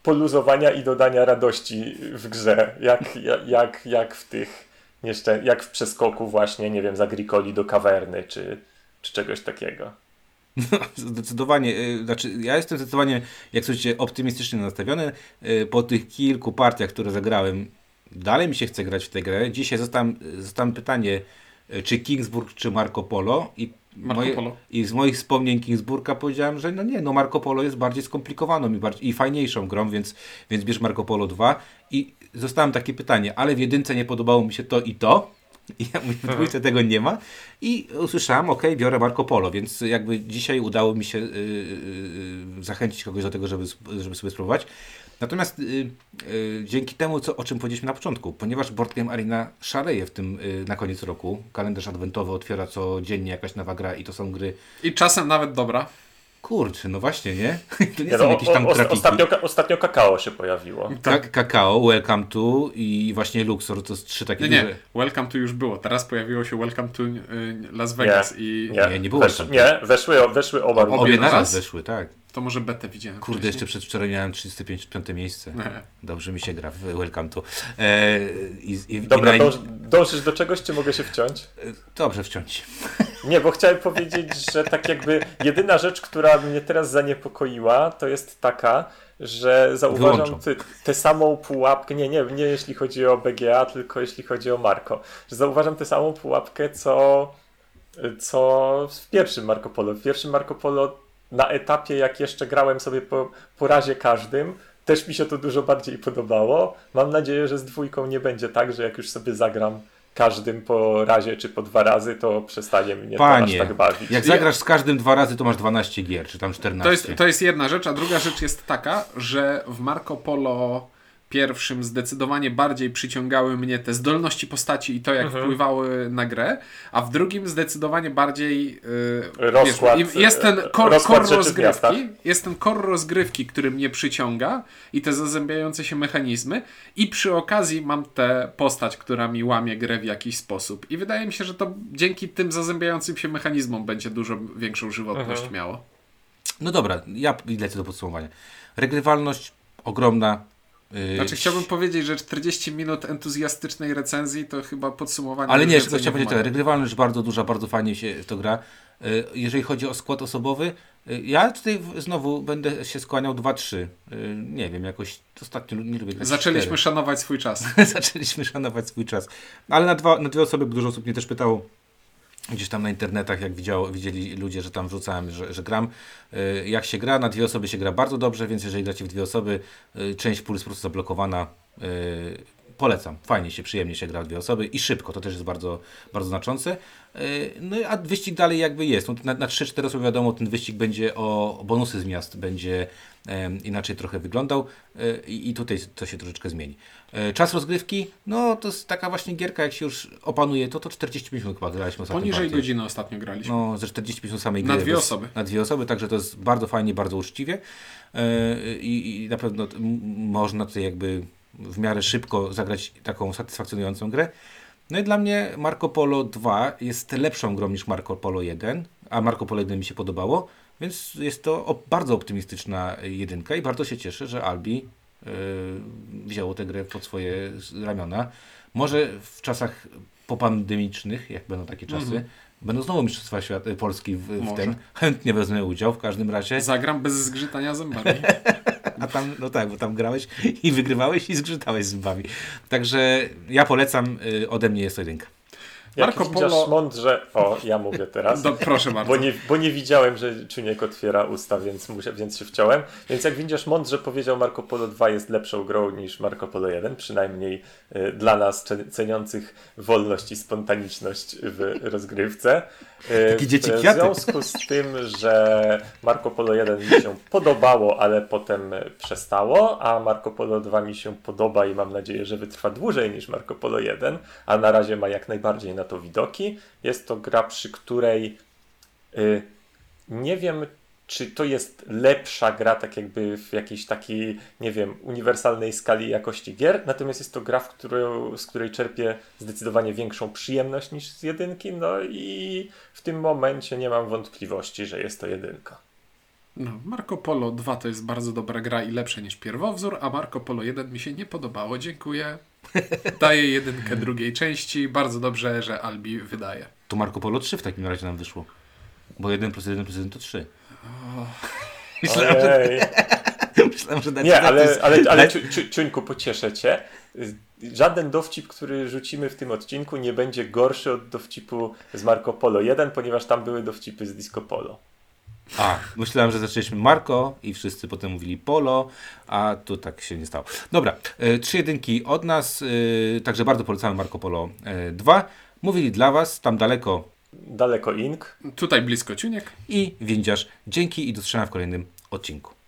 poluzowania i dodania radości w grze, jak, jak, jak w tych jak w przeskoku właśnie, nie wiem, z Agricoli do kawerny, czy, czy czegoś takiego. No, zdecydowanie, y, znaczy ja jestem zdecydowanie, jak słyszycie, optymistycznie nastawiony. Y, po tych kilku partiach, które zagrałem, dalej mi się chce grać w tę grę. Dzisiaj zostałem, zostałem pytanie, y, czy Kingsburg, czy Marco Polo i Marco moje, Polo. I z moich wspomnień Kingsburga powiedziałem, że no nie, no Marco Polo jest bardziej skomplikowaną i, bardziej, i fajniejszą grą, więc, więc bierz Marco Polo 2 i zostałem takie pytanie, ale w jedynce nie podobało mi się to i to, i ja mówię, w dwójce tego nie ma. I usłyszałem, ok, biorę Marco Polo, więc jakby dzisiaj udało mi się yy, yy, zachęcić kogoś do tego, żeby, żeby sobie spróbować. Natomiast yy, dzięki temu, co, o czym powiedzieliśmy na początku, ponieważ Board Game Arena szaleje w tym na koniec roku, kalendarz adwentowy otwiera codziennie jakaś nowa gra i to są gry... I czasem nawet dobra. Kurczę, no właśnie, nie? To nie nie są no, jakieś tam o, trafiki. ostatnio, ostatnio kakao się pojawiło. Tak, kakao, Welcome to i właśnie Luxor, to jest trzy takie Nie, nie, duże. Welcome to już było. Teraz pojawiło się Welcome to y, Las Vegas i Nie, Nie, nie było Wesz, nie weszły, weszły oba Obie Obie naraz? weszły, tak. To może betę widziałem. Kurde, wcześniej. jeszcze przedwczoraj miałem 35 piąte miejsce. Nie. Dobrze mi się gra w Welcome to. E, i, i, Dobra, i dążysz do czegoś, czy mogę się wciąć? Dobrze wciąć. Nie, bo chciałem powiedzieć, że tak jakby jedyna rzecz, która mnie teraz zaniepokoiła, to jest taka, że zauważam ty, tę samą pułapkę, nie, nie, nie jeśli chodzi o BGA, tylko jeśli chodzi o Marco, że zauważam tę samą pułapkę, co, co w pierwszym Marco Polo. W pierwszym Marco Polo na etapie, jak jeszcze grałem sobie po, po razie każdym, też mi się to dużo bardziej podobało. Mam nadzieję, że z dwójką nie będzie tak, że jak już sobie zagram każdym po razie czy po dwa razy, to przestanie mnie to Panie, aż tak bawić. jak zagrasz z każdym dwa razy, to masz 12 gier, czy tam 14. To jest, to jest jedna rzecz, a druga rzecz jest taka, że w Marco Polo pierwszym zdecydowanie bardziej przyciągały mnie te zdolności postaci i to, jak Mhm. wpływały na grę, a w drugim zdecydowanie bardziej yy, Rozkład, wiesz, jest ten kor, rozkład kor miastach. rozgrywki, jest ten kor rozgrywki, który mnie przyciąga i te zazębiające się mechanizmy i przy okazji mam tę postać, która mi łamie grę w jakiś sposób i wydaje mi się, że to dzięki tym zazębiającym się mechanizmom będzie dużo większą żywotność Mhm. miało. No dobra, ja lecę do podsumowania. Regrywalność ogromna. Yy, Znaczy chciałbym powiedzieć, że 40 minut entuzjastycznej recenzji to chyba podsumowanie. Ale nie, tylko chciałem powiedzieć tak, regrywalność bardzo duża, bardzo fajnie się to gra. Yy, Jeżeli chodzi o skład osobowy, yy, ja tutaj znowu będę się skłaniał 2-3. Yy, Nie wiem, jakoś ostatnio nie lubię grać Zaczęliśmy cztery. szanować swój czas. Zaczęliśmy szanować swój czas. Ale na, dwa, na dwie osoby dużo osób mnie też pytało gdzieś tam na internetach, jak widziało, widzieli ludzie, że tam wrzucałem, że, że gram. Y, Jak się gra, na dwie osoby się gra bardzo dobrze, więc jeżeli gracie w dwie osoby, y, część pól jest po prostu zablokowana. Polecam, fajnie się, przyjemnie się gra w dwie osoby i szybko, to też jest bardzo, bardzo znaczące. Y, No a wyścig dalej jakby jest. No, na, na 3-4 osoby wiadomo, ten wyścig będzie o bonusy z miast, będzie em, inaczej trochę wyglądał y, i, tutaj to się troszeczkę zmieni. Y, Czas rozgrywki, no to jest taka właśnie gierka, jak się już opanuje, to to 45 minut chyba graliśmy ostatnio. Poniżej partię. godziny ostatnio graliśmy. No, ze 45 minut samej Na gry. dwie bez- osoby. Na dwie osoby, także to jest bardzo fajnie, bardzo uczciwie Yy, i, i na pewno można tutaj jakby w miarę szybko zagrać taką satysfakcjonującą grę. No i dla mnie Marco Polo 2 jest lepszą grą niż Marco Polo 1, a Marco Polo 1 mi się podobało, więc jest to bardzo optymistyczna jedynka i bardzo się cieszę, że Albi yy, wzięło tę grę pod swoje ramiona. Może w czasach popandemicznych, jak będą takie czasy, Mhm. Będą znowu Mistrzostwa Świat, Polski w, w ten. Chętnie wezmę udział w każdym razie. Zagram bez zgrzytania zębami. A tam, no tak, bo tam grałeś i wygrywałeś i zgrzytałeś zębami. Także ja polecam, y, ode mnie jest jedynka. Jak Marco widzisz Polo- mądrze... O, ja mówię teraz. Do, proszę bardzo. Bo nie, bo nie widziałem, że Czuniek otwiera usta, więc, musia, więc się wciąłem. Więc jak widzisz, mądrze powiedział Marco Polo 2 jest lepszą grą niż Marco Polo 1, przynajmniej y, dla nas ceniących wolność i spontaniczność w rozgrywce. Y, Taki dzieci w związku z tym, że Marco Polo 1 mi się podobało, ale potem przestało, a Marco Polo 2 mi się podoba i mam nadzieję, że wytrwa dłużej niż Marco Polo 1, a na razie ma jak najbardziej na to widoki. Jest to gra, przy której Y, Nie wiem, czy to jest lepsza gra, tak jakby w jakiejś takiej, nie wiem, uniwersalnej skali jakości gier, natomiast jest to gra, z której czerpię zdecydowanie większą przyjemność niż z jedynki, no i w tym momencie nie mam wątpliwości, że jest to jedynka. No, Marco Polo 2 to jest bardzo dobra gra i lepsze niż pierwowzór, a Marco Polo 1 mi się nie podobało. Dziękuję. Daję jedynkę drugiej części. Bardzo dobrze, że Albi wydaje. To Marco Polo 3 w takim razie nam wyszło. Bo 1 plus 1 plus 1 to 3. Myślałem, że, myślałem, że Nie, ale, decyzja- ale, ale Ciu- Ciu- Ciuńku, pocieszę cię. Żaden dowcip, który rzucimy w tym odcinku, nie będzie gorszy od dowcipu z Marco Polo 1, ponieważ tam były dowcipy z Disco Polo. A, myślałem, że zaczęliśmy Marco i wszyscy potem mówili Polo, a tu tak się nie stało. Dobra, e, trzy jedynki od nas, e, także bardzo polecamy Marco Polo e, 2. Mówili dla Was, tam daleko Daleko Ink. Tutaj blisko Ciuniek. i Windziarz. Dzięki i do zobaczenia w kolejnym odcinku.